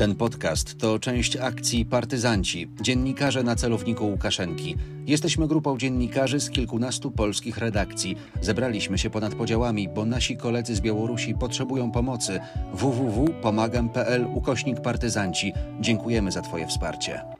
Ten podcast to część akcji Partyzanci, dziennikarze na celowniku Łukaszenki. Jesteśmy grupą dziennikarzy z kilkunastu polskich redakcji. Zebraliśmy się ponad podziałami, bo nasi koledzy z Białorusi potrzebują pomocy. www.pomagam.pl ukośnik partyzanci. Dziękujemy za Twoje wsparcie.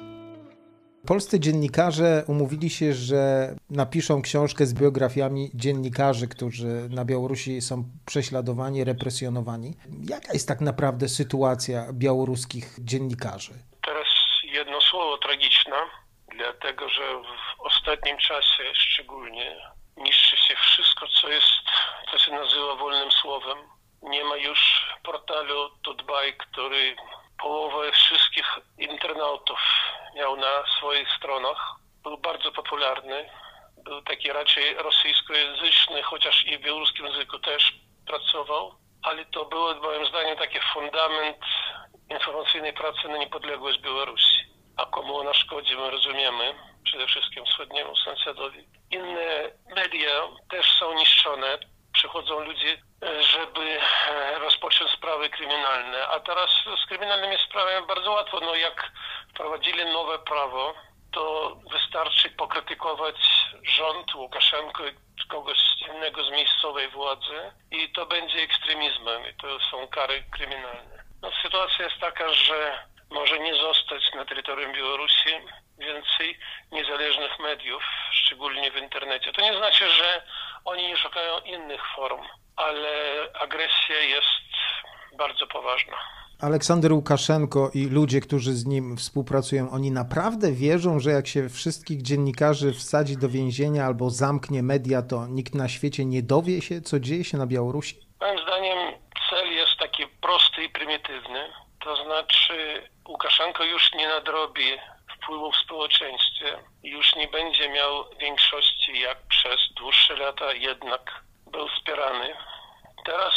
Polscy dziennikarze umówili się, że napiszą książkę z biografiami dziennikarzy, którzy na Białorusi są prześladowani, represjonowani. Jaka jest tak naprawdę sytuacja białoruskich dziennikarzy? Teraz jedno słowo tragiczne, dlatego że w ostatnim czasie szczególnie niszczy się wszystko, co jest, co się nazywa wolnym słowem. Nie ma już portalu Tutbaj, który połowę wszystkich internautów miał na swoich stronach. Był bardzo popularny. Był taki raczej rosyjskojęzyczny, chociaż i w białoruskim języku też pracował. Ale to było moim zdaniem taki fundament informacyjnej pracy na niepodległość Białorusi. A komu ona szkodzi, my rozumiemy, przede wszystkim wschodniemu sąsiadowi. Inne media też są niszczone. Przychodzą ludzie żeby e, rozpocząć sprawy kryminalne. A teraz z kryminalnymi sprawami bardzo łatwo. No jak wprowadzili nowe prawo, to wystarczy pokrytykować rząd Łukaszenko i kogoś innego z miejscowej władzy i to będzie ekstremizmem i to są kary kryminalne. No, sytuacja jest taka, że może nie zostać na terytorium Białorusi więcej niezależnych mediów, szczególnie w internecie. To nie znaczy, że oni nie szukają innych form ale agresja jest bardzo poważna. Aleksander Łukaszenko i ludzie, którzy z nim współpracują, oni naprawdę wierzą, że jak się wszystkich dziennikarzy wsadzi do więzienia albo zamknie media, to nikt na świecie nie dowie się, co dzieje się na Białorusi? Moim zdaniem cel jest taki prosty i prymitywny. To znaczy Łukaszenko już nie nadrobi wpływu w społeczeństwie, już nie będzie miał większości jak przez dłuższe lata jednak był wspierany. Teraz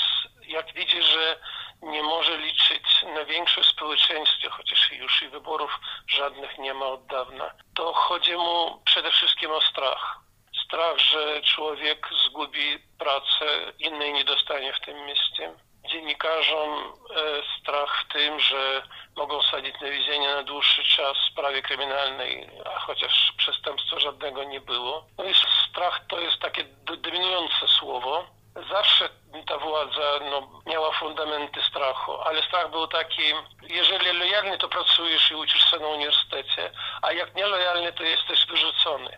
jak widzi, że nie może liczyć na większość społeczeństwie, chociaż już i wyborów żadnych nie ma od dawna, to chodzi mu przede wszystkim o strach. Strach, że człowiek zgubi pracę, innej nie dostanie w tym mieście. Dziennikarzom e, strach w tym, że mogą sadzić na więzienie na dłuższy czas w sprawie kryminalnej, a chociaż przestępstwa żadnego nie było. No i strach to jest takie dominujące słowo. Zawsze ta władza no, miała fundamenty strachu, ale strach był taki, jeżeli lojalny, to pracujesz i uczysz się na uniwersytecie, a jak nielojalny, to jesteś wyrzucony.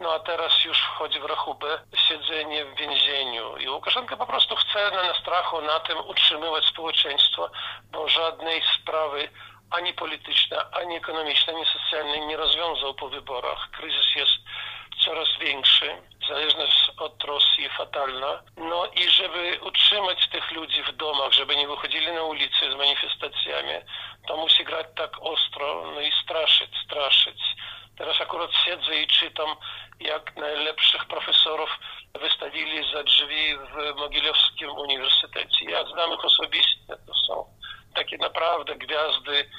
No a teraz już wchodzi w rachubę siedzenie w więzieniu. I Łukaszenka po prostu chce na strachu na tym utrzymywać społeczeństwo, bo żadnej sprawy ani polityczna, ani ekonomiczna, ani socjalna nie rozwiązał po wyborach. Kryzys jest coraz większy, zależność od Rosji fatalna. No i żeby utrzymać tych ludzi w domach, żeby nie wychodzili na ulicę z manifestacjami, to musi grać tak ostro, no i straszyć, straszyć. Teraz akurat siedzę i czytam, jak najlepszych profesorów wystawili za drzwi w Mogilewskim Uniwersytecie. Ja znam ich osobiście, to są takie naprawdę gwiazdy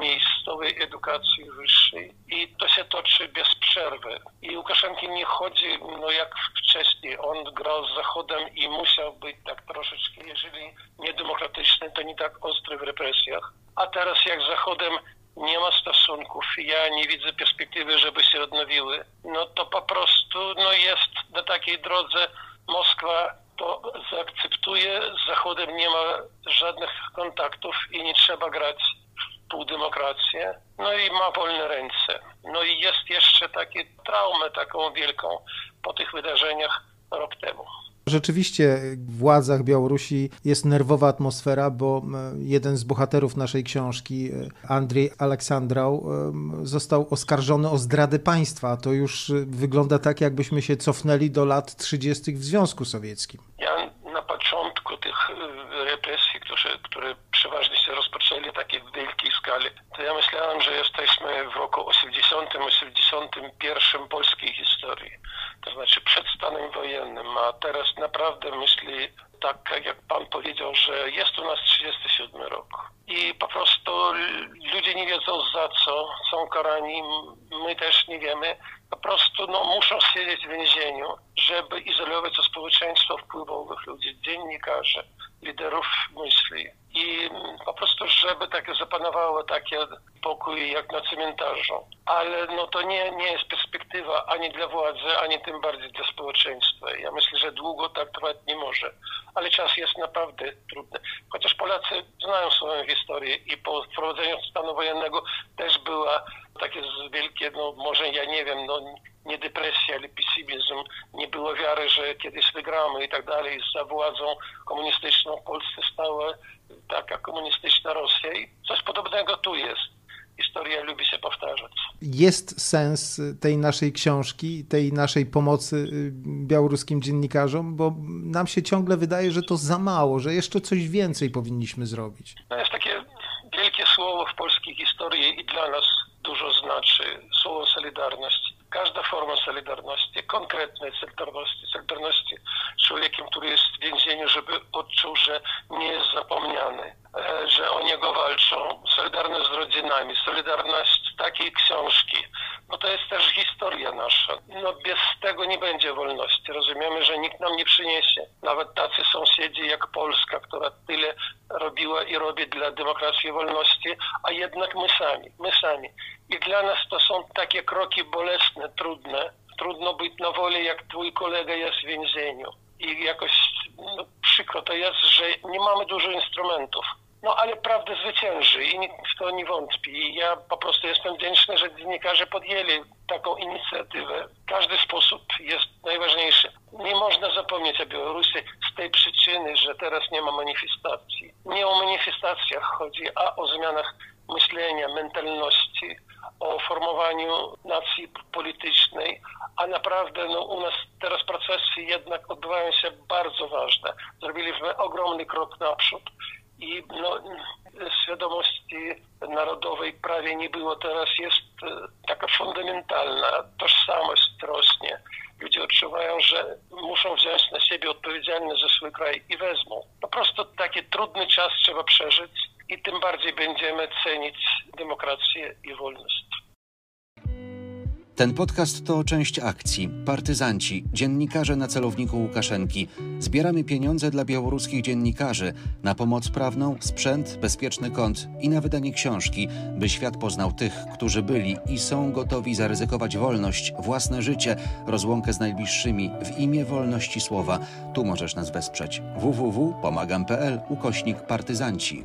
miejscowej edukacji wyższej i to się toczy bez przerwy. I Łukaszenki nie chodzi, no jak wcześniej, on grał z Zachodem i musiał być tak troszeczkę, jeżeli niedemokratyczny, to nie tak ostry w represjach. A teraz jak z Zachodem nie ma stosunków, ja nie widzę perspektywy, żeby się odnowiły, no to po prostu no jest na takiej drodze Moskwa to zaakceptuje, z Zachodem nie ma żadnych kontaktów i nie trzeba grać w półdemokrację, no i ma wolne ręce. No i jest jeszcze takie traumę taką wielką po tych wydarzeniach rok temu. Rzeczywiście w władzach Białorusi jest nerwowa atmosfera, bo jeden z bohaterów naszej książki, e, Andrzej Aleksandrał, został oskarżony o zdradę państwa. To już e, wygląda tak, jakbyśmy się cofnęli do lat 30. w Związku Sowieckim. Ja na początku tych e, represji, które, które przeważnie się rozpoczęli takie w wielkiej skali, to ja myślałem, że jesteśmy w roku 80-81 polskiej historii to znaczy przed stanem wojennym, a teraz naprawdę myśli tak, jak pan powiedział, że jest u nas 37 rok. I po prostu ludzie nie wiedzą za co, są karani, my też nie wiemy. Po prostu no, muszą siedzieć w więzieniu, żeby izolować to społeczeństwo wpływowych ludzi, dziennikarzy, liderów myśli. I po prostu żeby takie zapanowało takie pokój jak na cmentarzu. Ale no to nie, nie jest perspektywa ani dla władzy, ani tym bardziej dla społeczeństwa. Ja myślę, że długo tak trwać nie może. Ale czas jest naprawdę trudny. Chociaż Polacy znają swoją historię i po wprowadzeniu stanu wojennego też była takie wielkie, no może ja nie wiem, no nie depresja, ale pesymizm, nie było wiary, że kiedyś wygramy i tak dalej. Za władzą komunistyczną w Polsce stała taka komunistyczna Rosja i coś podobnego tu jest. Historia lubi się powtarzać. Jest sens tej naszej książki, tej naszej pomocy y, białoruskim dziennikarzom, bo nam się ciągle wydaje, że to za mało, że jeszcze coś więcej powinniśmy zrobić. To jest takie wielkie słowo w polskiej historii i dla nas dużo znaczy słowo solidarność każda forma solidarności, konkretnej solidarności, solidarności z człowiekiem, który jest w więzieniu, żeby odczuł, że nie jest zapomniany, e, że o niego walczą, solidarność z rodzinami, solidarność takiej książki. No to jest też historia nasza. No bez tego nie będzie wolności. Rozumiemy, że nikt nam nie przyniesie. Nawet tacy sąsiedzi jak Polska, która tyle robiła i robi dla demokracji i wolności, a jednak my sami, my sami. I dla nas to są takie kroki bolesne, trudne. Trudno być na woli, jak twój kolega jest w więzieniu. I jakoś no, przykro to jest, że nie mamy dużo instrumentów. No ale prawda zwycięży i nikt w to nie wątpi. I ja po prostu jestem wdzięczny, że dziennikarze podjęli taką inicjatywę. Każdy sposób jest najważniejszy. Nie można zapomnieć o Białorusi z tej przyczyny, że teraz nie ma manifestacji. Nie o manifestacjach chodzi, a o zmianach myślenia, mentalności, o formowaniu nacji politycznej, a naprawdę no, u nas teraz procesy jednak odbywają się bardzo ważne. Zrobiliśmy ogromny krok naprzód i no, świadomości narodowej prawie nie było. Teraz jest e, taka fundamentalna tożsamość rośnie. Ludzie odczuwają, że muszą wziąć na siebie odpowiedzialność za swój kraj i wezmą. Po prostu taki trudny czas trzeba przeżyć i tym bardziej będziemy cenić demokrację i wolność. Ten podcast to część akcji Partyzanci, dziennikarze na celowniku Łukaszenki. Zbieramy pieniądze dla białoruskich dziennikarzy na pomoc prawną, sprzęt, bezpieczny kąt i na wydanie książki, by świat poznał tych, którzy byli i są gotowi zaryzykować wolność, własne życie, rozłąkę z najbliższymi w imię wolności słowa. Tu możesz nas wesprzeć. www.pomagam.pl ukośnik partyzanci.